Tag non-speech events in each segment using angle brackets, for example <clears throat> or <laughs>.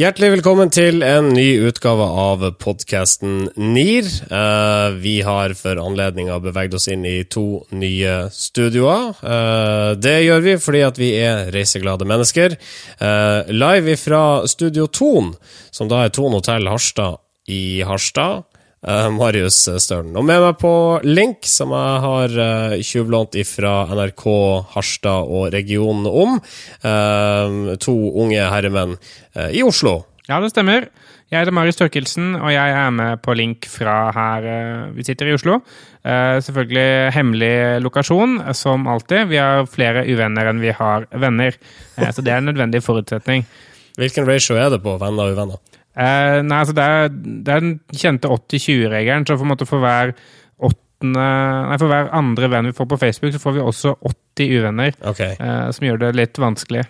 Hjertelig velkommen til en ny utgave av podkasten NIR. Uh, vi har for anledninga beveget oss inn i to nye studioer. Uh, det gjør vi fordi at vi er reiseglade mennesker. Uh, live fra Studio Ton, som da er Ton hotell Harstad i Harstad. Uh, Marius Stølen. Og med meg på link, som jeg har uh, tjuvlånt fra NRK Harstad og regionen om, uh, to unge herremenn i Oslo. Ja, det stemmer. Jeg heter Marius Tørkelsen, og jeg er med på link fra her vi sitter i Oslo. Selvfølgelig hemmelig lokasjon, som alltid. Vi har flere uvenner enn vi har venner, så det er en nødvendig forutsetning. Hvilken ratio er det på venner og uvenner? Uh, nei, altså det er, det er den kjente 80-20-regelen. Så for, for, hver åttende, nei, for hver andre venn vi får på Facebook, så får vi også 80 uvenner. Okay. Eh, som gjør det litt vanskelig.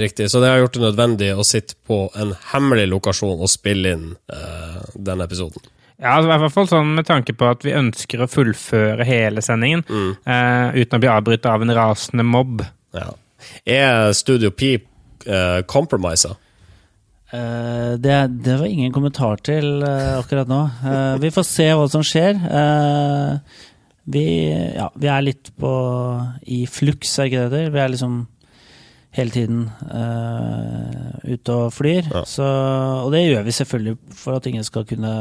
Riktig. Så det har gjort det nødvendig å sitte på en hemmelig lokasjon og spille inn eh, denne episoden. Ja, altså, i hvert fall sånn med tanke på at vi ønsker å fullføre hele sendingen mm. uten å bli avbrytet av en rasende mobb. Ja. Er Studio P uh, compromiser? Uh, det, det, var ingen kommentar til uh, akkurat nå. Uh, vi får se hva som skjer. Vi, ja, vi, er litt på i fluks, er ikke det det Vi er liksom hele tiden ute og flyr. Ja. Så, og det gjør vi selvfølgelig for at ingen skal kunne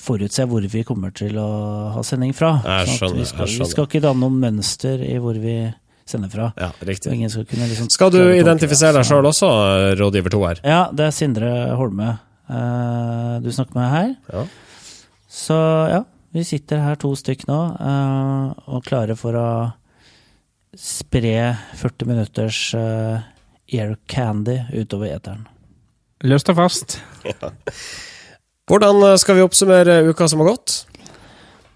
forutse hvor vi kommer til å ha sending fra. Sånn vi, skal, vi skal ikke danne noe mønster i hvor vi sender fra. Ja, riktig. Skal, liksom skal, du identifisere deg sjøl også, rådgiver to her? Ja, det er Sindre Holme uh, du snakker med her. Ja. Så ja, vi sitter her to stykk nå uh, og klare for å spre 40 minutters uh, air candy utover eteren. Løst og fast. <laughs> Hvordan skal vi oppsummere uka som har gått?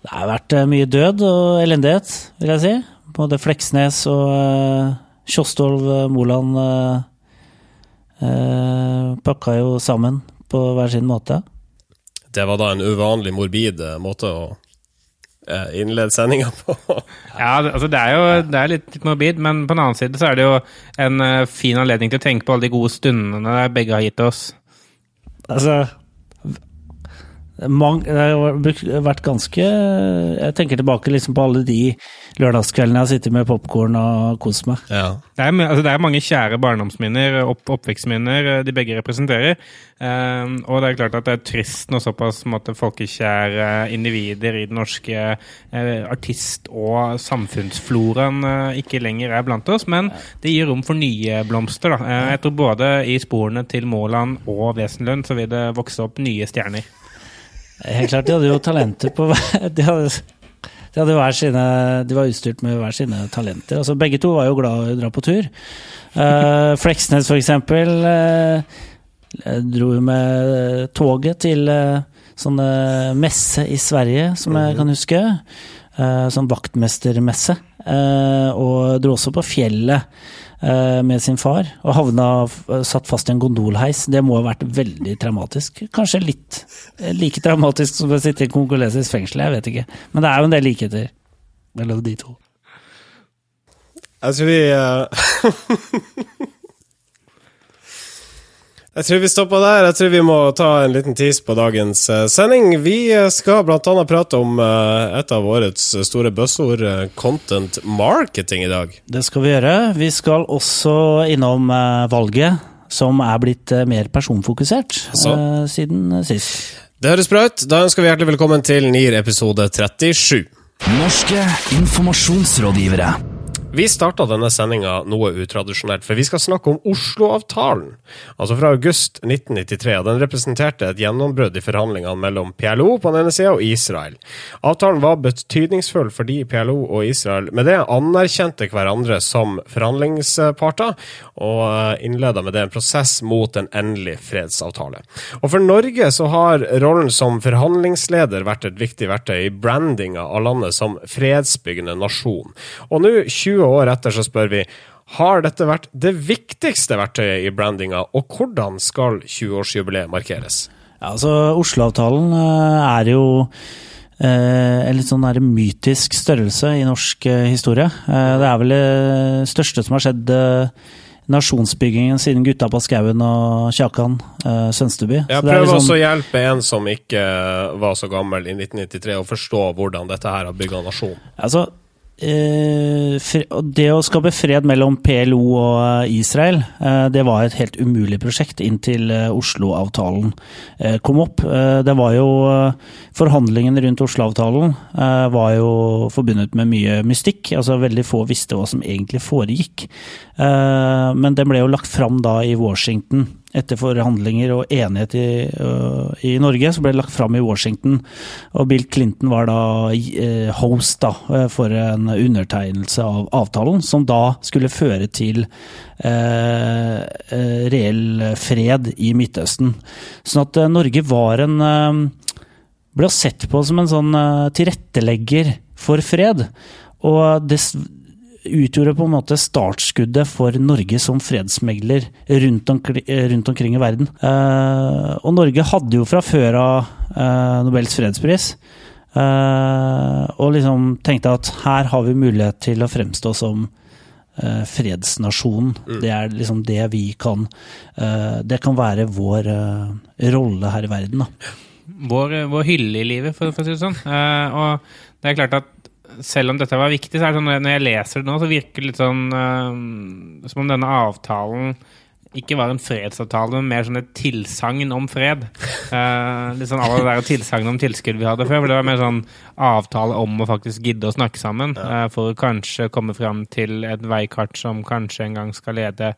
Det har vært mye død og elendighet, vil jeg si. Både Fleksnes og uh, Kjostolv uh, Moland uh, uh, pakka jo sammen på hver sin måte. Det var da en uvanlig morbid måte å innlede sendinga på. <laughs> ja, altså det er jo det er litt, litt, morbid, men på den annen side så er det jo en fin anledning til å tenke på alle de gode stundene begge har gitt oss. Altså Mang, det har vært ganske Jeg tenker tilbake liksom på alle de lørdagskveldene jeg har sittet med popkorn og kost meg. Ja. Det, er, altså det, er, mange kjære barndomsminner, opp, oppvekstminner, eh, de begge representerer. Um, og det er klart at det er trist når såpass måte, folkekjære individer i den norske uh, artist- og samfunnsfloraen uh, ikke lenger er blant oss. Men det gir rom for nye blomster. Da. Uh, jeg tror både i sporene til Måland og Wesenlund så vil det vokse opp nye stjerner. Helt klart, de hadde jo talenter på <laughs> de hadde, de, hadde hver sine, de var utstyrt med hver sine talenter. Altså, begge to var jo glad i å dra på tur. Uh, Fleksnes, for eksempel, uh, dro jo med toget til uh, sånn messe i Sverige, som jeg kan huske. Uh, sånn vaktmestermesse. og dro også på fjellet med sin far, og havna satt fast i en gondolheis. Det må ha vært veldig traumatisk. Kanskje litt eh, like traumatisk som å sitte i kongolesisk fengsel, jeg vet ikke. Men det er jo en del likheter mellom de to. Jeg tror vi uh... <laughs> Jeg tror vi stopper der. Jeg tror vi må ta en liten tis på dagens uh, sending. Vi uh, skal bl.a. prate om uh, et av årets store buzzord, content marketing, i dag. Det skal vi gjøre. Vi skal også innom valget, som er blitt mer personfokusert siden sist. Det høres bra ut. Da ønsker vi hjertelig velkommen til NIR episode 37. Norske informasjonsrådgivere. Vi starta denne sendinga noe utradisjonelt, for vi skal snakke om Oslo-avtalen. Altså fra august 1993. Den representerte et gjennombrudd i forhandlingene mellom PLO på den ene sida og Israel. Avtalen var betydningsfull fordi PLO og Israel med det anerkjente hverandre som forhandlingsparter, og eh, innleda med det en prosess mot en endelig fredsavtale. Og for Norge så har rollen som forhandlingsleder vært et viktig verktøy i brandinga av landet som fredsbyggende nasjon. Og nå, 20 år etter så spør vi har dette vært det viktigste verktøyet i brandinga, og hvordan skal 20-årsjubileet markeres? Ja, altså Oslo-avtalen eh, er jo eh, en litt sånn mytisk størrelse i norsk eh, historie. Det er vel det største som har skjedd nasjonsbyggingen siden Gutta på skauen og Kjakan uh, Sønsteby. Jeg er prøver liksom- også å hjelpe en som ikke var så gammel i 1993, å forstå hvordan dette her har bygga nasjon. Altså, det å skape fred mellom PLO og eh, Israel, eh, det var et helt umulig prosjekt inntil eh, Oslo-avtalen eh, kom opp. Eh, det var jo eh, Forhandlingene rundt Oslo-avtalen eh, var jo forbundet med mye mystikk. altså Veldig få visste hva som egentlig foregikk. Eh, men den ble jo lagt fram da i Washington etter forhandlinger og enighet i, øh, i Norge, så ble lagt fram i Washington. Og Bill Clinton var da eh, host da, eh, for en undertegnelse av avtalen, som da skulle føre til eh, reell fred i Midtøsten. Sånn at Norge var en ble sett på som en sånn tilrettelegger for fred. Og det utgjorde på en måte startskuddet for Norge som fredsmegler rundt, omkring, rundt omkring i verden. Eh, og Norge hadde jo fra før av eh, Nobels fredspris. eh, og liksom tenkte at her har vi mulighet til å fremstå som fredsnasjonen. Det er liksom det vi kan Det kan være vår rolle her i verden, da. vår, vår hylle i livet, for, for å si det sånn. Og det er klart at selv om dette var viktig, så er det sånn når jeg leser det nå, så virker det litt sånn uh, som om denne avtalen ikke var en fredsavtale, men mer sånn et tilsagn om fred. Uh, litt sånn alle det der tilsagn om tilskudd vi hadde før. For det var mer sånn avtale om å faktisk gidde å snakke sammen. Uh, for å kanskje komme fram til et veikart som kanskje en gang skal lede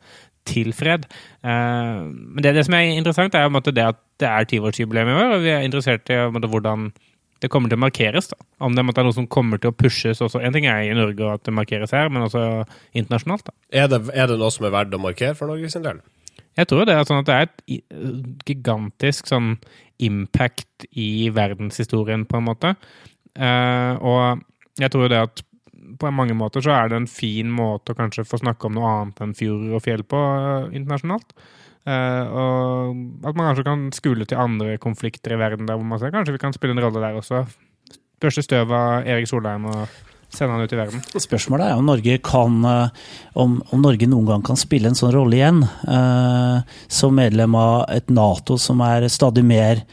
til fred. Uh, men det, det som er interessant, er jo det at det er tiårsjubileum i år, og vi er interessert i måte, hvordan det kommer til å markeres. da. Om det er noe som kommer til å pushes også. En ting er i Norge og at det markeres her, men også internasjonalt. da. Er det, er det noe som er verdt å markere for Norge sin del? Jeg tror det er sånn at det er et gigantisk sånn impact i verdenshistorien, på en måte. Uh, og jeg tror det at på mange måter så er det en fin måte å kanskje få snakke om noe annet enn fjord og fjell på uh, internasjonalt. Eh, og at man kanskje kan skule til andre konflikter i verden der hvor man ser kanskje vi kan spille en rolle der også. Børste støv av Erik Solheim og sende han ut i verden. Spørsmålet er om Norge kan eh, om, om Norge noen gang kan spille en sånn rolle igjen. eh, som medlem av et Nato som er stadig mer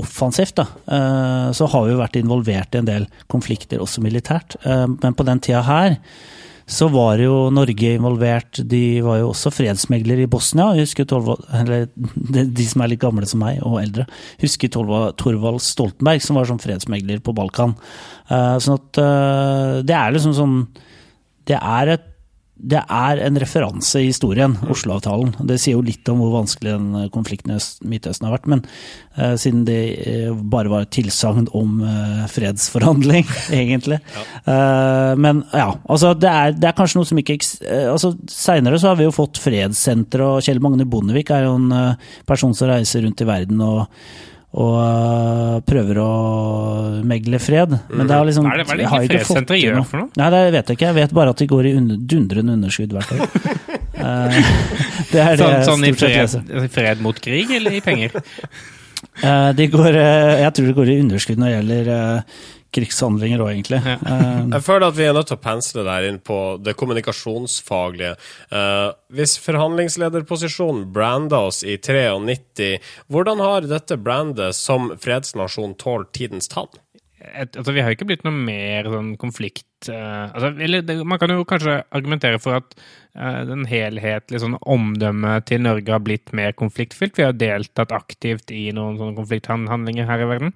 offensivt. Da. Eh, så har vi jo vært involvert i en del konflikter, også militært. Eh, men på den tida her så var jo Norge involvert. De var jo også fredsmeglere i Bosnia. Husker Torvald, eller de, som er litt gamle som meg, og eldre, husker Torvald, Torvald Stoltenberg, som var sånn fredsmegler på Balkan. Uh, sånn at uh, det er liksom sånn Det er et det er en referanse i historien, Oslo-avtalen. Det sier jo litt om hvor vanskelig den konflikten i Midtøsten har vært. Men uh, siden det eh, bare var et tilsagn om uh, fredsforhandling, <laughs> egentlig. Eh, men ja, altså det er, det er kanskje noe som ikke eh, altså Seinere så har vi jo fått fredssenter, og Kjell Magne Bondevik er jo en eh, person som reiser rundt i verden og og øh, prøver å megle fred. Men det har liksom Hva er det- er det ikke fredssenteret gjør noe. for noe? Nei, det vet jeg ikke. Jeg vet bare at de går i under, dundrende underskudd hvert år. <laughs> Eh, <laughs> det er det Sånn, sånn i fred, leser. fred mot krig, eller i penger? Eh, de går, eh, jeg tror det går i underskudd når det gjelder eh, krigshandlinger òg, egentlig. Ja. Eh, Jeg føler at vi er nødt til å pensle der inn på det kommunikasjonsfaglige. Eh, hvis forhandlingslederposisjonen branda oss i 93, hvordan har dette brandet som fredsnasjon tålt tidens tann? Altså, vi har ikke blitt noe mer sånn konflikt uh, altså, eller det, Man kan jo kanskje argumentere for at uh, den helhetlige sånn omdømmet til Norge har blitt mer konfliktfylt. Vi har deltatt aktivt i noen sånne konflikthandlinger her i verden.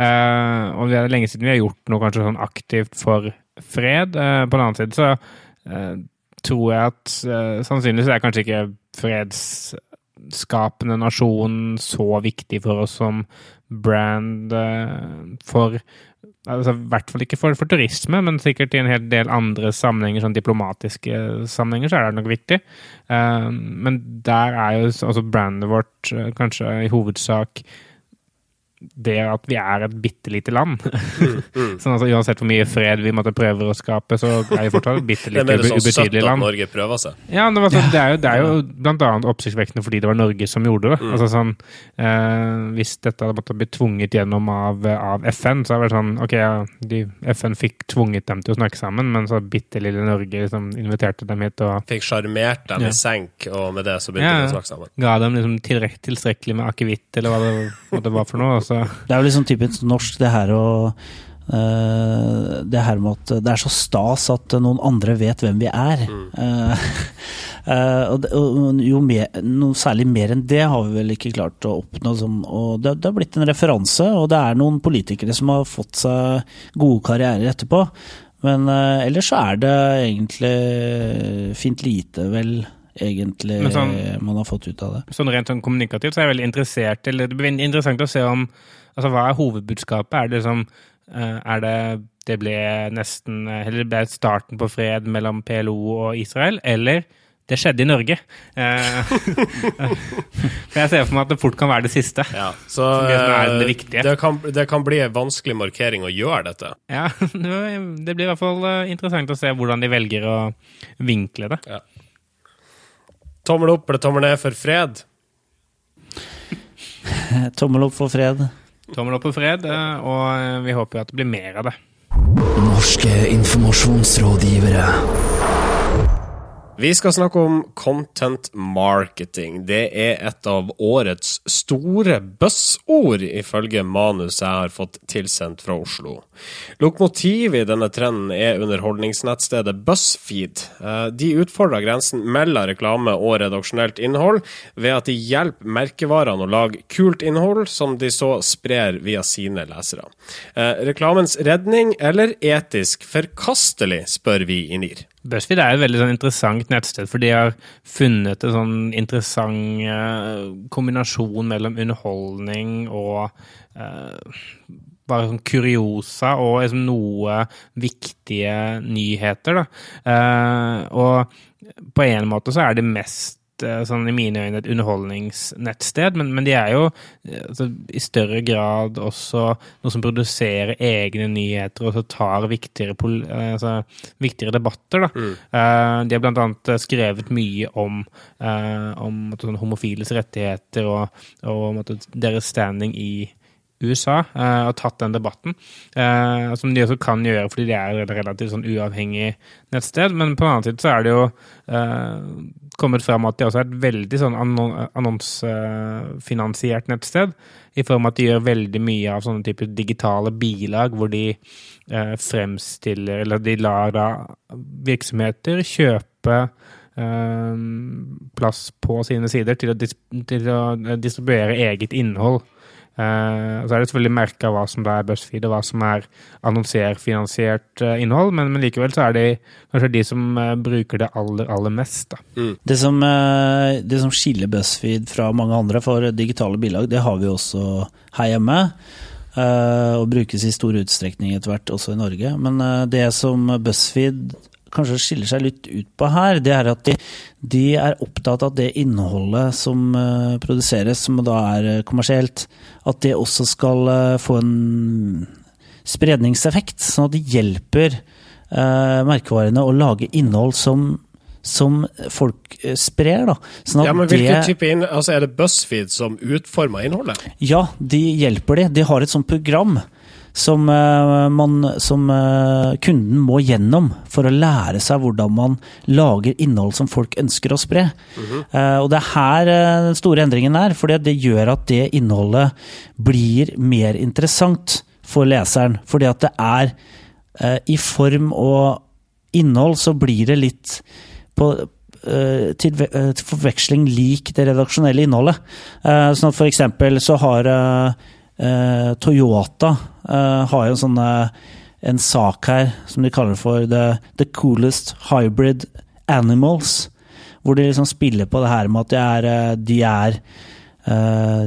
Uh, og det er lenge siden vi har gjort noe kanskje sånn aktivt for fred. På den annen side så tror jeg at sannsynligvis er kanskje ikke fredsskapende nasjon så viktig for oss som brand eh, for altså, I hvert fall ikke for, for turisme, men sikkert i en hel del andre sammenhenger, sånn diplomatiske sammenhenger, så er det nok viktig. Eh, men der er jo også brandet vårt eh, kanskje i hovedsak det at vi er et bitte lite land. <laughs> sånn altså Uansett hvor mye fred vi måtte prøve å skape, så er vi fortsatt et bitte Det er lite mer sånn søtt ubetydelig at land. Norge prøver seg. Ja, det, var sånn, det, er jo, det er jo blant annet oppsiktsvekkende fordi det var Norge som gjorde det. Altså sånn, eh, Hvis dette hadde måttet bli tvunget gjennom av, av FN, så hadde det vært sånn Ok, ja, de, FN fikk tvunget dem til å snakke sammen, men så bitte lille Norge liksom inviterte dem hit og Fikk sjarmert dem Ja. i senk, og med det så begynte Ja, de å snakke sammen. ga dem liksom tilstrekkelig med akevitt, eller hva det, hva det var for noe. Og så Det er jo liksom typisk norsk, det her å Uh, det her med at det er så stas at noen andre vet hvem vi er. Eh, uh, <laughs> og, og jo mer, noe særlig mer enn det har vi vel ikke klart å oppnå. Som, og det, det har blitt en referanse, og det er noen politikere som har fått seg gode karrierer etterpå. Men ellers så er det egentlig fint lite, vel, egentlig, sånn- man har fått ut av det. sånn rent sånn kommunikativt så er jeg veldig interessert eller Det blir interessant å se om Altså, hva er hovedbudskapet? Er det liksom eh, Er det det ble nesten eh, Eller det ble starten på fred mellom PLO og Israel, eller det skjedde i Norge. Eh, for <laughs> jeg ser for meg at det fort kan være det siste. Ja, så Det er det eh, viktige. det kan, det kan bli en vanskelig markering å gjøre dette. Ja, <laughs> Det blir i hvert fall eh, interessant å se hvordan de velger å vinkle det. Tommel opp eller tommel ned for fred? <laughs> Tommel opp for fred. Tommel opp for fred, eh, og eh, vi håper jo at det blir mer av det. Norske informasjonsrådgivere. Vi skal snakke om content marketing. Det er et av årets store buzzord, ifølge manus jeg har fått tilsendt fra Oslo. Lokomotivet i denne trenden er underholdningsnettstedet BuzzFeed. Eh, De utfordrer grensen mellom reklame og redaksjonelt innhold ved at de hjelper merkevarene å lage kult innhold som de så sprer via sine lesere. Eh, Reklamens redning eller etisk forkastelig, spør vi i NIR. BuzzFeed er et veldig sånn interessant nettsted, for de har funnet en sånn interessant eh, kombinasjon mellom underholdning og uh, bare sånn kuriosa og liksom noe viktige nyheter. Da. Uh, og på en måte så er det mest eh, sånn i mine øyne et underholdningsnettsted, men, men de er jo eh, altså, i større grad også noe som produserer egne nyheter og så tar viktigere, eh, altså, viktigere debatter. Da. Eh, de har blant annet skrevet mye om, uh, om sånn, homofiles rettigheter og, og om deres standing i USA eh, og tatt den debatten. Eh, som de også kan gjøre fordi de er et relativt sånn uavhengig nettsted. Men på den annen side så er det jo eh, kommet fram at de også er et veldig sånn annon annonsefinansiert nettsted. I form av at de gjør veldig mye av sånne typer digitale bilag hvor de fremstiller Eller de lar da virksomheter kjøpe plass på sine sider til å, dis til å distribuere eget innhold. Eh, så er det selvfølgelig merka hva som da er BuzzFeed, og hva som er annonserfinansiert uh, innhold, men, men likevel så er de kanskje de som uh, bruker det aller, aller mest. Da. Det som, eh, det som skiller BuzzFeed fra mange andre for digitale bilag, det har vi også her hjemme. eh, Og brukes i stor utstrekning etter hvert også i Norge. Men eh, det som BuzzFeed kanskje skiller seg litt ut på her, det er at de, de er opptatt av at det innholdet som eh, produseres, som da er eh, kommersielt, at det også skal eh, få en spredningseffekt. Sånn at det hjelper eh, merkevarene å lage innhold som, som folk sprer. Da. Sånn Ja, men hvilken type inn, altså Er det BuzzFeed som utformer innholdet? ja, de hjelper de. De har et sånt program som, eh, man, som eh, kunden må gjennom for å lære seg hvordan man lager innhold som folk ønsker å spre. Eh, og det er her den store endringen er, for det gjør at det innholdet blir mer interessant for leseren. Fordi at det er i form og innhold så blir det litt på til, forveksling lik det redaksjonelle innholdet. Sånn at for eksempel så har Toyota eh, har jo en sånn eh, en sak her som de kaller for the, the coolest hybrid animals. Hvor de liksom spiller på det her med at de er, eh, de er eh,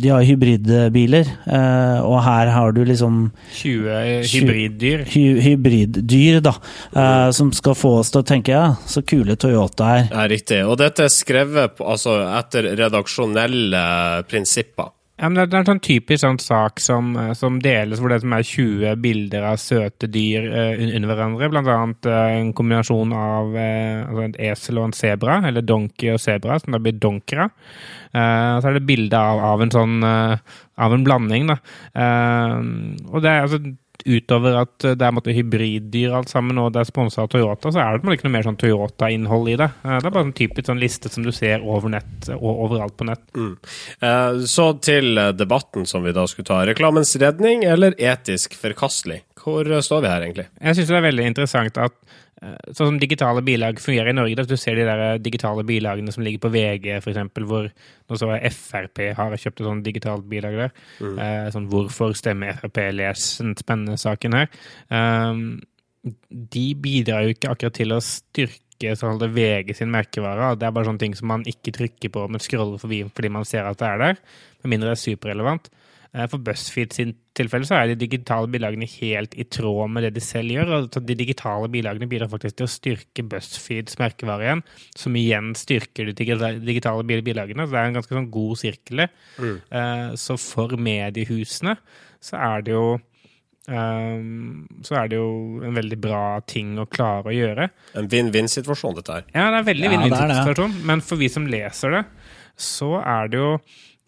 De har hybridbiler, eh, og her har du liksom 20 hybriddyr. hy hybriddyr, da. eh, som skal få oss til å tenke ja, så kule Toyota er. Ja, riktig. Og dette er skrevet på, altså, etter redaksjonelle prinsipper. Ja, men det er en sånn typisk sånn sak som, eh, som deles, hvor det som er 20 bilder av søte dyr uh, under hverandre. Blant annet uh, en kombinasjon av uh, altså et esel og en sebra, eller donkey og sebra, som da blir donkera. Uh, så er det bilde av, av en sånn av en blanding, da. Og det er altså Utover at det er måtte, hybriddyr alt sammen, og det er sponsa av Toyota, så er det ikke noe mer sånn Toyota-innhold i det. Eh, det er bare en typisk sånn liste som du ser over nett, og overalt på nett. Mm. Så til eh, debatten som vi da skulle ta. Reklamens redning eller etisk forkastelig? Hvor eh, står vi her, egentlig? Jeg syns det er veldig interessant at eh, sånn som digitale bilag fungerer i Norge. Da, du ser de der eh, digitale bilagene som ligger på VG, eksempel, hvor nå så jeg Frp har kjøpt et sånt digitalt bilag der. Eh, sånn 'Hvorfor stemmer Frp?' Les den spennende saken her. Um, de bidrar jo ikke akkurat til å styrke sånn VG sin merkevare. Det er bare sånne ting som man ikke trykker på, men scroller forbi fordi man ser at det er der. Med mindre det er superrelevant. Eh, For BuzzFeed sin tilfelle så er de digitale bilagene helt i tråd med det de selv gjør. og De digitale bilagene bidrar faktisk til å styrke BuzzFeeds merkevare igjen, som igjen styrker de digitale bilagene. Så det er en ganske sånn god sirkel. Mm. Så for mediehusene så er det jo Um, så er det jo en veldig bra ting å klare å gjøre. En vinn-vinn-situasjon, dette her. Ja, det er en veldig Ja, vinn-vinn-situasjon, men for vi som leser det, så er det jo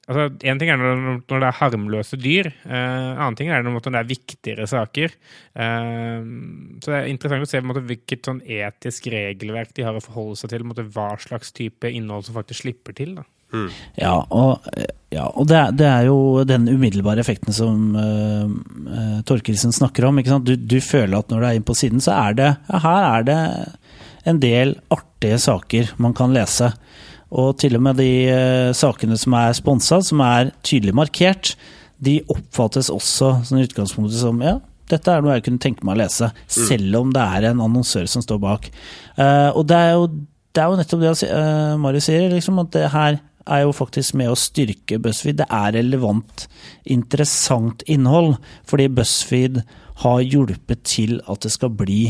Altså, En ting er når det er harmløse dyr, eh, en annen ting er når det er viktigere saker. Eh, så det er interessant å se måte, hvilket sånn etisk regelverk de har å forholde seg til. måte, hva slags type innhold som faktisk slipper til. da. Ja, og, ja, og det, er- det er jo den umiddelbare effekten som uh, Torkelsen snakker om. Ikke sant? Du, du føler at når du er inne på siden, så er det ja, her er det en del artige saker man kan lese. Og til og med de eh, sakene som er sponsa, som er tydelig markert, de oppfattes også sånn i utgangspunktet som ja, dette er noe jeg kunne tenke meg å lese, selv om det er en annonsør som står bak. Uh, og det er jo, det er jo nettopp det uh, Marius sier, liksom, at det her er jo faktisk med å styrke BuzzFeed. Det er relevant, interessant innhold, fordi BuzzFeed har hjulpet til at det skal bli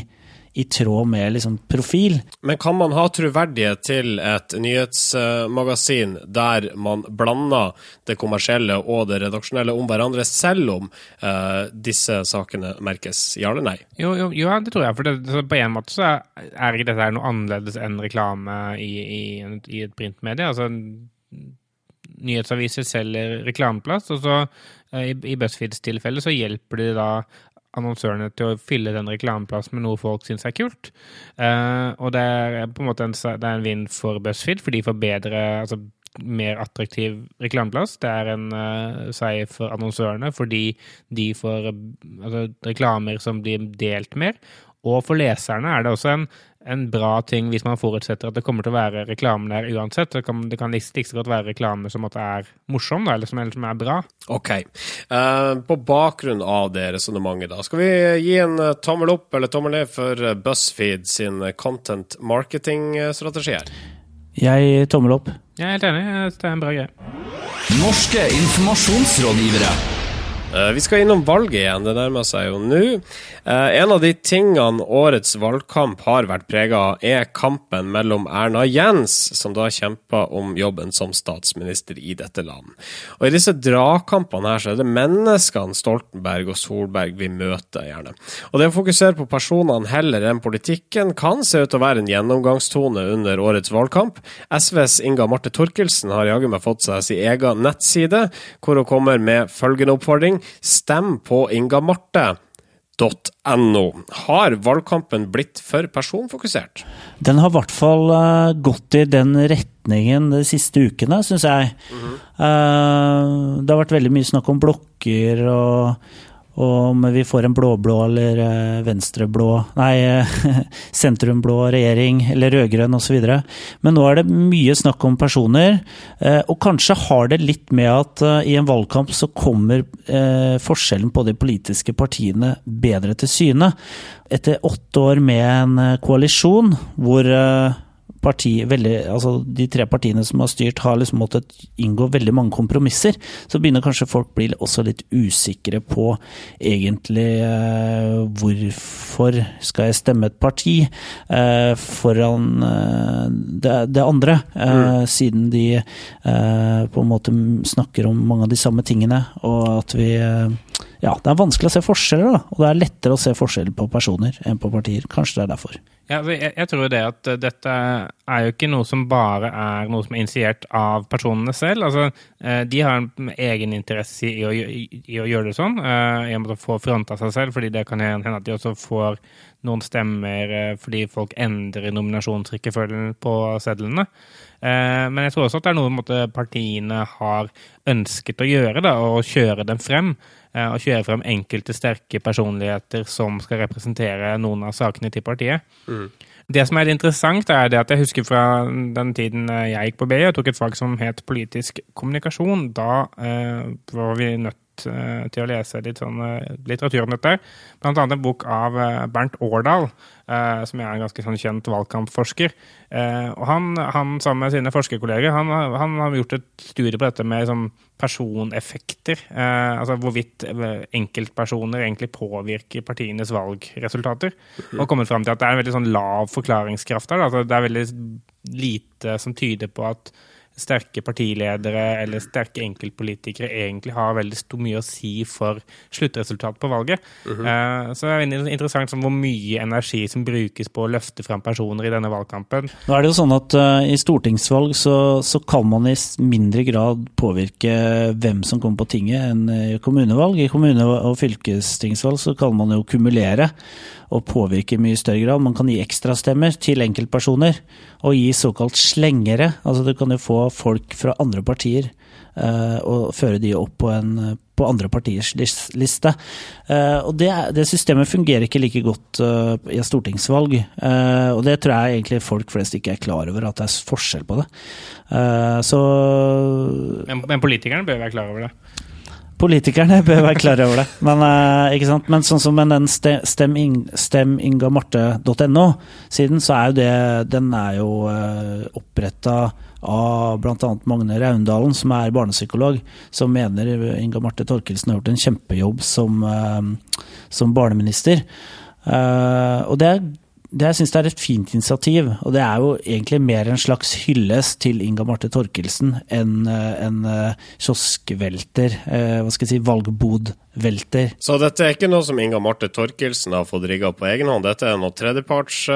i tråd med liksom, profil. Men kan man ha troverdighet til et nyhetsmagasin der man blander det kommersielle og det redaksjonelle om hverandre, selv om uh, disse sakene merkes? Ja eller nei? Jo, jo, jo ja, det tror jeg. For det, på en måte så er, ikke dette noe annerledes enn reklame i, i, i et printmedie. Altså, nyhetsaviser selger reklameplass, og så eh, i, i BuzzFeeds tilfelle så hjelper de da annonsørene til å fylle den reklameplassen med noe folk syns er kult. Uh, og det er på en måte en, en vinn for BuzzFeed, for de får bedre altså mer attraktiv reklameplass. Det er en uh, seier for annonsørene, fordi de får eh, altså, reklamer som blir delt mer. Og for leserne er det også en, en bra ting hvis man forutsetter at det kommer til å være reklame der uansett. Det kan, det kan så godt være reklame som at det er morsom, da, eller som, eller som er bra. Ok. Uh, på bakgrunn av det resonnementet, da, skal vi gi en eh, tommel opp eller tommel ned for eh, BuzzFeed sin content marketing-strategi her? Jeg tommel opp. Jeg er helt enig. Det er en bra greie. Norske informasjonsrådgivere. Eh, Vi skal innom valget igjen, det nærmer seg jo nå. Eh, En av de tingene årets valgkamp har vært prega av, er kampen mellom Erna Jens, som da kjemper om jobben som statsminister i dette land. Og I disse dragkampene her så er det menneskene Stoltenberg og Solberg vi møter, gjerne. Og Det å fokusere på personene heller enn politikken kan se ut til å være en gjennomgangstone under årets valgkamp. SVs Inga Marte Torkelsen har jaggu meg fått seg sin egen nettside, hvor hun kommer med følgende oppfordring. Stem på Inga Marte. .no. Har valgkampen blitt for personfokusert? Den har i hvert fall eh, gått i den retningen de siste ukene, syns jeg. Eh, det har vært veldig mye snakk om blokker og, og om vi får en blå-blå eller eh, venstreblå Nei, <laughs> sentrumblå regjering eller rød-grønn osv. Men nå er det mye snakk om personer, eh, og kanskje har det litt med at eh, i en valgkamp så kommer forskjellen på de politiske partiene bedre til syne. Etter åtte år med en koalisjon hvor parti, veldig, altså de tre partiene som har styrt, har liksom måttet inngå veldig mange kompromisser, så begynner kanskje folk bli også litt usikre på egentlig eh, hvorfor skal jeg stemme et parti eh, foran eh, det, det, andre, eh, siden de eh, på en måte snakker om mange av de samme tingene, og at vi eh, ja, det er vanskelig å se forskjeller, da. Og det er lettere å se forskjeller på personer enn på partier. Kanskje det er derfor. Ja, jeg, jeg, tror det at dette er jo ikke noe som bare er noe som er initiert av personene selv. Altså, de har en egeninteresse i, i, i, å gjøre det sånn, i å få fronta seg selv, fordi det kan hende at de også får noen stemmer fordi folk endrer nominasjonsrekkefølgen på sedlene. Men jeg tror også at det er noe partiene har ønsket å gjøre, da, å kjøre dem frem. Og kjøre frem enkelte sterke personligheter som skal representere noen av sakene til partiet. Mm. Det som er interessant, er det at jeg husker fra den tiden jeg gikk på BI og tok et fag som het politisk kommunikasjon. Da eh, var vi nødt til å lese litt sånn litteratur om dette. Blant annet en bok av Bernt Årdal, som er en ganske sånn kjent valgkampforsker. Og han, han sammen med sine forskerkolleger han, han, har gjort et studie på dette med liksom, personeffekter. Altså hvorvidt enkeltpersoner egentlig påvirker partienes valgresultater. Og kommet fram til at det er en veldig sånn lav forklaringskraft der. Altså, det er veldig lite som tyder på at sterke partiledere eller sterke enkeltpolitikere egentlig har veldig stor mye å si for sluttresultatet på valget. Mm -hmm. Så det er interessant interessant hvor mye energi som brukes på å løfte fram personer i denne valgkampen. Nå er det jo sånn at uh, I stortingsvalg så, så, kan man i mindre grad påvirke hvem som kommer på tinget enn i kommunevalg. I kommune- og fylkestingsvalg så kan man jo kumulere og påvirke i mye større grad. Man kan gi ekstrastemmer til enkeltpersoner, og gi såkalt slengere. Altså du kan jo få folk fra andre partier uh, og føre de opp på, en, på andre partiers liste. Uh, og det, det, systemet fungerer ikke like godt uh, i et stortingsvalg. og det tror jeg egentlig folk flest ikke er klar over, at det er forskjell på det. så men, men politikerne bør være klar over det? Politikerne bør være klar over det. Men, uh, Men sånn som med den stemmingamarte.no-siden, så er jo det Den er jo uh, oppretta av bl.a. Magne Raundalen, som er barnepsykolog, som mener Inga Marte Torkelsen har gjort en kjempejobb som, uh, som barneminister. Og det er det jeg syns er et fint initiativ, og det er jo egentlig mer en slags hyllest til Inga Marte Torkelsen enn eh, en eh, kioskvelter, eh, hva skal jeg si, valgbodvelter. Så dette er ikke noe som Inga Marte Torkelsen har fått rigga på egen hånd, dette er noe tredjeparts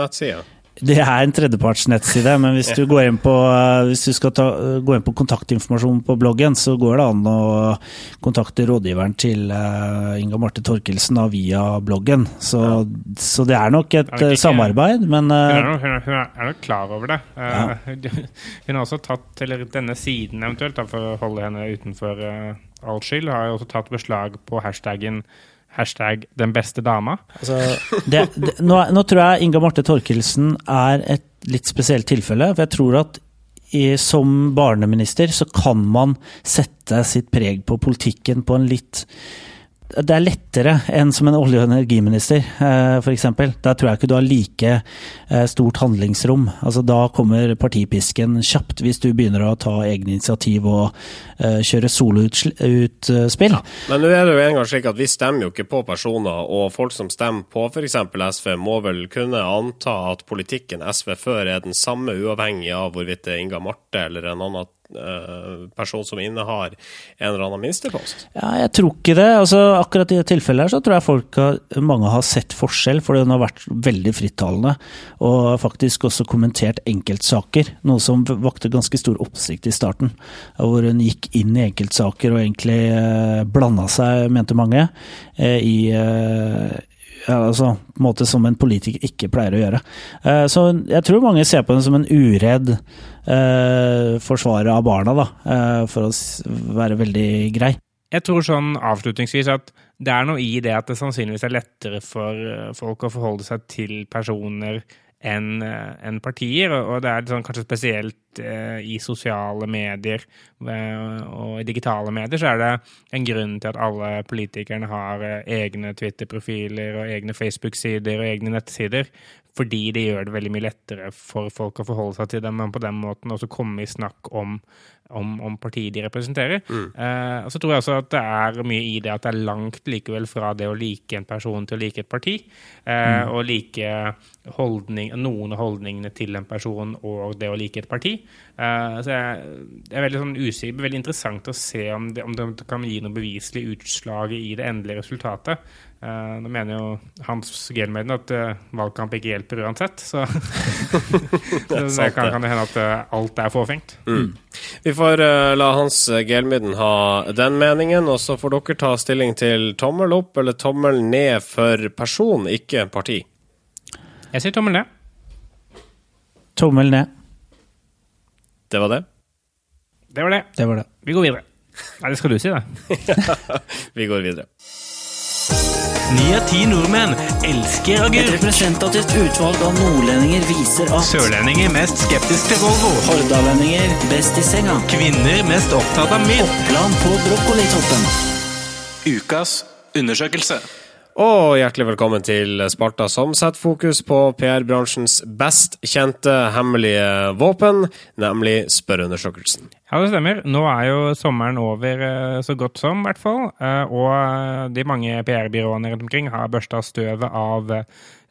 nettside? Det er en tredjepartsnettside, men hvis du, går inn på, eh, hvis du skal ta, gå inn på kontaktinformasjon på bloggen, så går det an å kontakte rådgiveren til uh, Inga Marte Torkelsen da, via bloggen. Så, ja. så, det er nok et er samarbeid, men uh, hun, er nok, hun, er nok, klar over det. Ja. <laughs> Hun har også tatt, eller denne siden eventuelt, da, for å holde henne utenfor all skyld, har også tatt beslag på hashtaggen Hashtag 'den beste dama'. Altså, <laughs> det, det, nå, nå, tror jeg Inga Marte Torkelsen er et litt spesielt tilfelle. For jeg tror at i, som barneminister så kan man sette sitt preg på politikken på en litt det er lettere enn som en olje- og energiminister, eh, f.eks. Der tror jeg ikke du har like eh, stort handlingsrom. Altså, da kommer partipisken kjapt hvis du begynner å ta egne initiativ og uh, kjøre soloutspill. Ja, men nå er det jo en gang slik at vi stemmer jo ikke på personer, og folk som stemmer på f.eks. SV, må vel kunne anta at politikken SV fører er den samme, uavhengig av hvorvidt det er Inga Marte eller en annen Eh, person som innehar en eller annen minstepost? Ja, jeg tror ikke det. Altså, akkurat i det tilfellet her så tror jeg folk har, mange har sett forskjell, for den har vært veldig frittalende. Og faktisk også kommentert enkeltsaker, noe som vakte ganske stor oppsikt i starten. Hvor hun gikk inn i enkeltsaker og egentlig eh, blanda seg, mente mange, eh, i altså, en måte som en politiker ikke pleier å gjøre. Uh, så jeg tror mange ser på henne som en uredd uh, forsvarer av barna, da, uh, for å være veldig grei. Jeg tror sånn avslutningsvis at det er noe i det at det sannsynligvis er lettere for folk å forholde seg til personer enn en partier. Og det er sånn, kanskje spesielt eh, i sosiale medier eh, og i digitale medier så er det en grunn til at alle politikerne har eh, egne Twitter-profiler og egne Facebook-sider og egne nettsider. fordi det gjør det veldig mye lettere for folk å forholde seg til dem, men på den måten også komme i snakk om, om, om partiet de representerer. Eh, og så tror jeg også at det er mye i det at det er langt likevel fra det å like en person til å like et parti, eh, og like holdning, noen av holdningene til en person og det å like et parti. Eh, så jeg, det er veldig sånn usikker, veldig interessant å se om det, om det kan gi noe beviselig utslag i det endelige resultatet. Eh, nå mener jo Hans Gelmeden at uh, valgkamp ikke hjelper uansett, så <laughs> <laughs> det, sant, kan, det. kan det hende at uh, alt er fåfengt. Vi får uh, la Hans Gelmyden ha den meningen, og så får dere ta stilling til tommel opp eller tommel ned for person, ikke parti. Jeg sier tommel ned. Tommel ned. Det var det. Det var det. Det var det. Vi går videre. Nei, det skal du si, det. <laughs> Vi går videre. Ni av ti nordmenn elsker Et representativt utvalg av nordlendinger viser at Sørlendinger mest skeptisk til Volvo. hordalendinger best i senga. Kvinner mest opptatt av mynt. Oppland på brokkolitoppen. Ukas undersøkelse. Og hjertelig velkommen til Sparta, som setter fokus på PR-bransjens best kjente hemmelige våpen, nemlig spørreundersøkelsen. Ja, det stemmer. Nå er jo sommeren over eh, så godt som, i hvert fall. Eh, Og de mange PR-byråene rundt omkring har børsta støvet av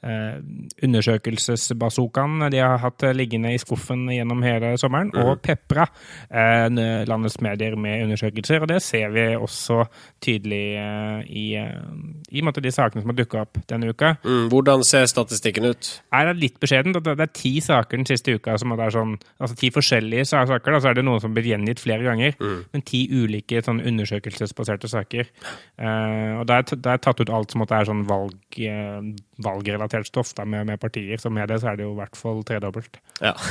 eh, undersøkelsesbazookaen de har hatt liggende i skuffen gjennom hele sommeren, og pepra eh, landets medier med undersøkelser. Og det ser vi også tydelig eh, i, eh, i måte, de sakene som har dukka opp denne uka. Mm, hvordan ser statistikken ut? er det litt beskjedent. Det det er ti saker den siste uka som er sånn, altså ti forskjellige saker. Da, så er det noen som blir gjengitt flere ganger. Men ti ulike sånn undersøkelsesbaserte saker. Eh, og det er, det er tatt ut alt som det er sånn valg, eh, valgrelatert stoff da, med, med partier. Så med det så er det jo i hvert fall tredobbelt. Ja. <laughs>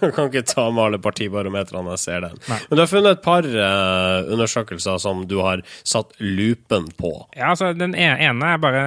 Du kan ikke ta med alle partibarometrene jeg ser den. Nei. Men du har funnet et par eh, undersøkelser som du har satt lupen på. Ja, altså Den e- ene er bare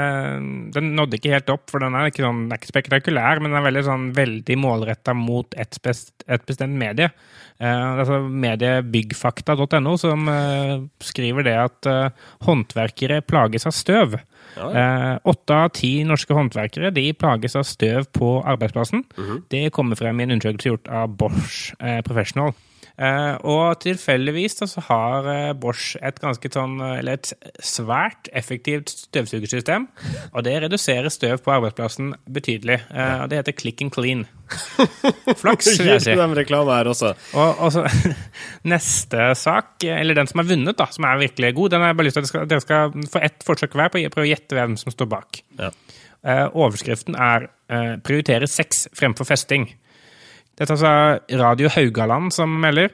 Den nådde ikke helt opp, for den er ikke, sånn, er ikke spektakulær, men den er veldig, sånn, veldig målretta mot et, best, et bestemt medie. Uh, altså Mediebyggfakta.no, som uh, skriver det at uh, håndverkere plages av støv. Åtte av ti norske håndverkere de plages av støv på arbeidsplassen. Det kommer frem i en undersøkelse gjort av Bosch eh, Professional. Eh, og tilfeldigvis så har eh, Bosch et ganske sånn, eh, eller et svært effektivt støvsugersystem. Og det reduserer støv på arbeidsplassen betydelig. Eh, og det heter click and clean. <laughs> Flaks, vil jeg si. Dem reklame her også. Og, og så <laughs> Neste sak, eller den som har vunnet, da, som er virkelig god, den har jeg bare lyst til at dere skal, dere skal få ett forsøk hver på å prøve å gjette hvem som står bak. Ja. Eh, overskriften er eh, 'Prioritere sex fremfor festing'. Dette er Radio Haugaland som melder.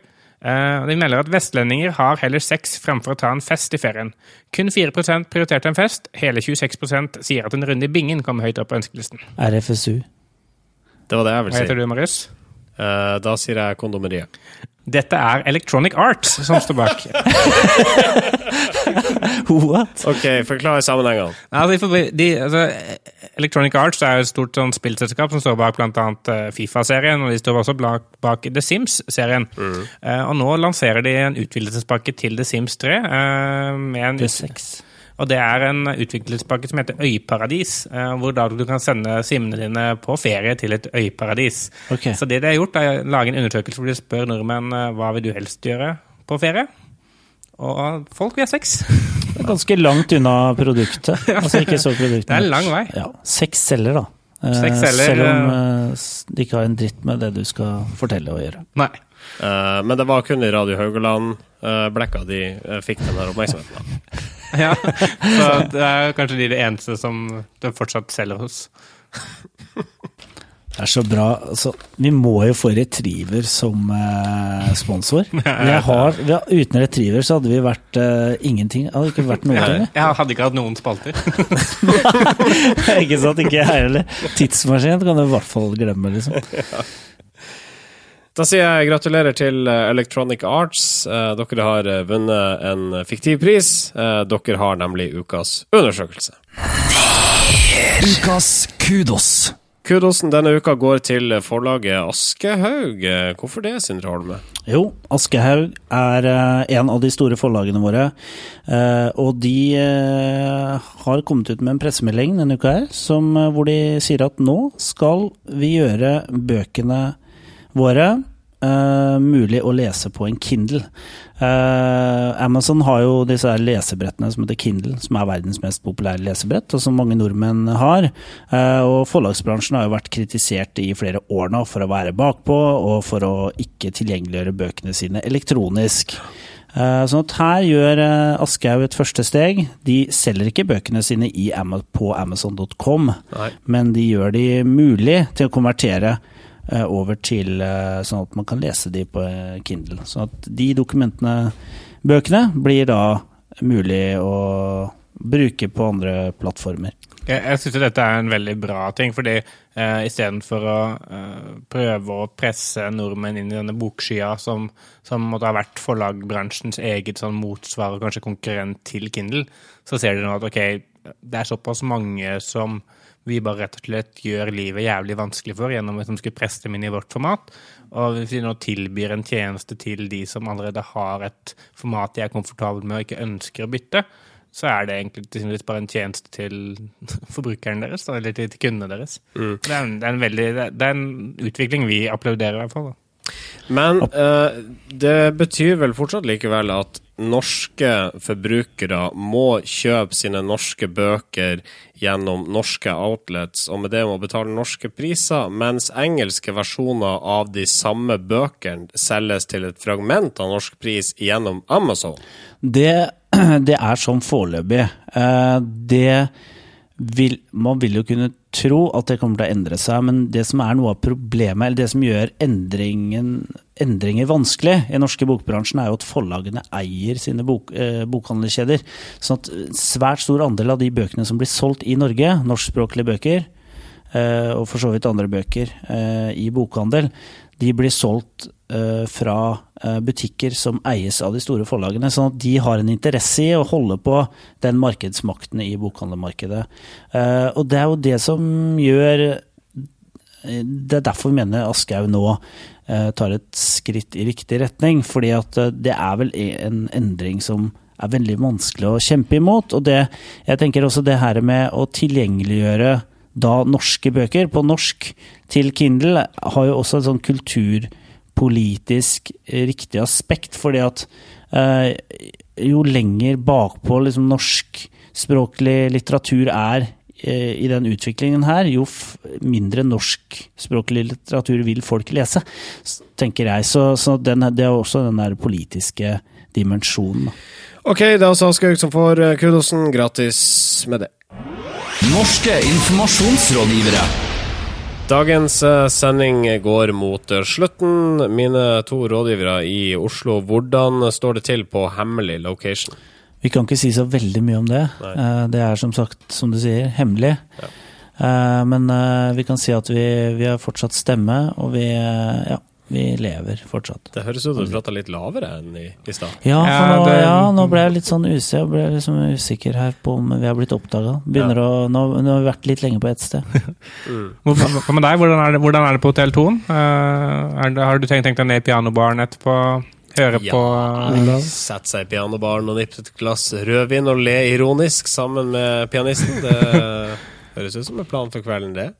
Eh, de melder at vestlendinger har heller sex fremfor å ta en fest i ferien. Kun 4% prioriterte en fest. Hele 26% sier at en runde i bingen kommer høyt opp på ønskelisten. RFSU. Det var det jeg ville vil si. heter du, Marius? Uh, da sier jeg kondomeriet. Dette er Electronic Arts som står bak. <laughs> What? OK, forklar sammenhengene. Altså, de, altså, Electronic Arts er jo et stort sånn, spillselskap som står bak bl.a. Fifa-serien, og de står også bak, bak The Sims-serien. Eh, og nå lanserer de en utvidelsespakke til The Sims 3. Uh, med en. Og det er en utviklingspakke som heter Øyparadis, eh, hvor da du kan sende simmene dine på ferie til et øyparadis. Okay. Så det de har gjort, er å lage en undersøkelse hvor de spør nordmenn eh, hva vil du helst gjøre på ferie. Og folk vil ha sex. <laughs> Ganske langt unna produktet. <laughs> Altså ikke så produktet. Det er lang vei. Ja, Seks celler, da. Eh, Seks celler, Selv om de ikke har en dritt med det du skal fortelle og gjøre. Nei. Eh, men det var kun i Radio Haugaland uh, Blekka de eh, fikk den her oppmerksomheten. <laughs> Ja, så det er kanskje de det eneste som det fortsatt selger hos. Det er så bra. Altså, vi må jo få Retriever som eh, sponsor. <laughs> Jeg har, vi har, uten Retriever så hadde vi vært eh, ingenting. Hadde ikke vært noe ting. <laughs> Jeg hadde ikke hatt noen spalter. <laughs> ikke sant? Ikke jeg heller. Tidsmaskin kan du i hvert fall glemme, liksom. Da sier jeg gratulerer til eh, Electronic Arts. Eh, dere har eh, vunnet en fiktiv pris. Dere har nemlig ukas undersøkelse. Ukas kudos. Kudosen denne uka går til forlaget Aschehoug. Hvorfor det, Sindre Holme? Jo, Aschehoug er eh, en av de store forlagene våre. eh, og de eh, har kommet ut med en pressemelding denne uka her, hvor de sier at nå skal vi gjøre bøkene våre eh, mulig å lese på en Kindle. Uh, Amazon har jo disse lesebrettene som heter Kindle, som er verdens mest populære lesebrett, og som mange nordmenn har. Uh, og forlagsbransjen har jo vært kritisert i flere år nå for å være bakpå, og for å ikke tilgjengeliggjøre bøkene sine elektronisk. Sånn at her gjør eh, Aschehoug et første steg. De selger ikke bøkene sine på amazon.com, men de gjør de mulig til å konvertere over til eh, sånn at man kan lese de på eh, Kindle. Sånn at de dokumentene, bøkene, blir da mulig å bruke på andre plattformer. Jeg, jeg syns dette er en veldig bra ting, fordi eh, istedenfor å eh, prøve å presse nordmenn inn i denne bokskya som, som måtte ha vært forlagbransjens eget sånn motsvar og kanskje konkurrent til Kindle, så ser de nå at ok, det er såpass mange som vi bare rett og slett gjør livet jævlig vanskelig for gjennom at de skulle presse dem inn i vårt format. Og hvis vi nå tilbyr en tjeneste til de som allerede har et format de er komfortable med og ikke ønsker å bytte, så er det egentlig bare en tjeneste til <laughs> forbrukeren deres, eller til, kundene deres. Det, er en, det, er en veldig, det er en utvikling vi applauderer, i hvert fall. Da. Men eh, det betyr vel fortsatt likevel at norske forbrukere må kjøpe sine norske bøker gjennom norske outlets, og med det må betale norske priser, mens engelske versjoner av de samme bøkene selges til et fragment av norsk pris gjennom Amazon. Det, <clears throat> det er sånn foreløpig. Eh, Det vil, man vil jo kunne tro at det kommer til å endre seg, men det som er noe av problemet, eller det som gjør endringen, endringer vanskelig i norske bokbransjen, er jo at forlagene eier sine bok, eh, bokhandelskjeder. Sånn at svært stor andel av de bøkene som blir solgt i Norge, norskspråklige bøker, eh, og for så vidt andre bøker eh, i bokhandel, de blir solgt eh, fra eh, butikker som eies av de store forlagene. Sånn at de har en interesse i å holde på den markedsmakten i bokhandlermarkedet. Eh, og det er jo det som gjør Det er derfor vi mener Aschehoug nå eh, tar et skritt i riktig retning. Fordi at eh, det er vel en endring som er veldig vanskelig å kjempe imot. Og det, jeg tenker også det her med å tilgjengeliggjøre da norske bøker på norsk til Kindle har jo også et sånn kulturpolitisk riktig aspekt, fordi at eh, jo lenger bakpå liksom norskspråklig litteratur er eh, i den utviklingen her, jo f mindre norskspråklig litteratur vil folk lese, tenker jeg. Så, så den, det er også den der politiske dimensjonen. Ok, det er altså Aschehoug som får eh, kudosen. Gratis med det. Norske informasjonsrådgivere. Dagens eh, sending går mot eh, slutten. Mine to rådgivere i Oslo, hvordan står det til på hemmelig location? Vi kan ikke si så veldig mye om det. Nei. Eh, Det er som sagt, som du sier, hemmelig. Ja. Eh, Men eh, vi kan si at vi, vi har fortsatt stemme, og vi, ja, vi lever fortsatt. Det høres ut som du prata litt lavere enn i, i stad. Ja, nå, ja, nå ble jeg litt sånn usikker, jeg ble liksom usikker her på om vi har blitt oppdaga. Ja. å Nå, nå har vi vært litt lenge på ett sted. <laughs> Hva hva med deg? Hvordan er det, hvordan er det på Hotell Thon? Har du tenkt, tenkt deg ned i pianobaren etterpå? Høre på Olav. Sette seg i pianobaren og nippe et glass rødvin og le ironisk sammen med pianisten. Det <laughs> høres ut som en plan for kvelden, det.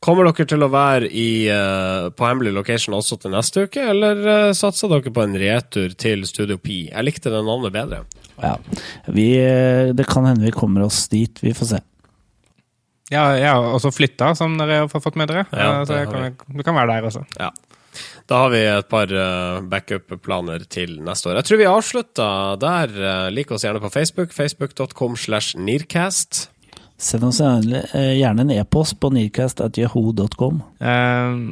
Kommer dere til å være i, uh, på hemmelig location også til neste uke, eller uh, satser dere på en retur til Studio Pi? Jeg likte det navnet bedre. Ja. Vi, eh, det kan hende vi kommer oss dit, vi får se. Ja, jeg har også flytta, som dere har fått med dere. Ja, Eh, så jeg kan, du kan være der også. Ja. Da har vi et par eh, backup-planer til neste år. Jeg tror vi avslutter der. Eh, Lik oss gjerne på Facebook. Facebook.com slash Nearcast. Send oss gjerne, eh, en e-post på nearcast.yahoo.com.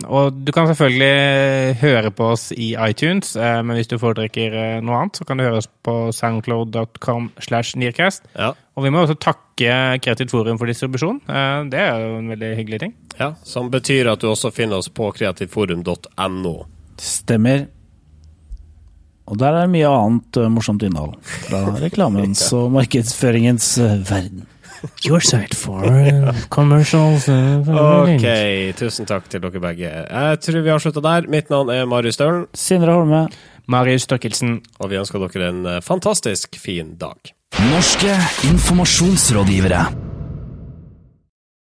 Og du kan selvfølgelig høre på oss i iTunes, men hvis du foretrekker noe annet, så kan du høre oss på soundcloud.com slash nearcast. Ja. Og vi må også takke Kreativt Forum for distribusjon. Eh, det er jo en veldig hyggelig ting. ja. Som betyr at du også finner oss på kreativforum.no. Stemmer. Og der er mye annet eh, morsomt innhold fra <laughs> reklamens og markedsføringens eh, verden. Your side for commercials. Ok, tusen takk til dere begge. Jeg tror vi har slutta der. Mitt navn er Marius Stølen, Sindre Holme. Marius Størkelsen. og vi ønsker dere en fantastisk fin dag. Norske informasjonsrådgivere.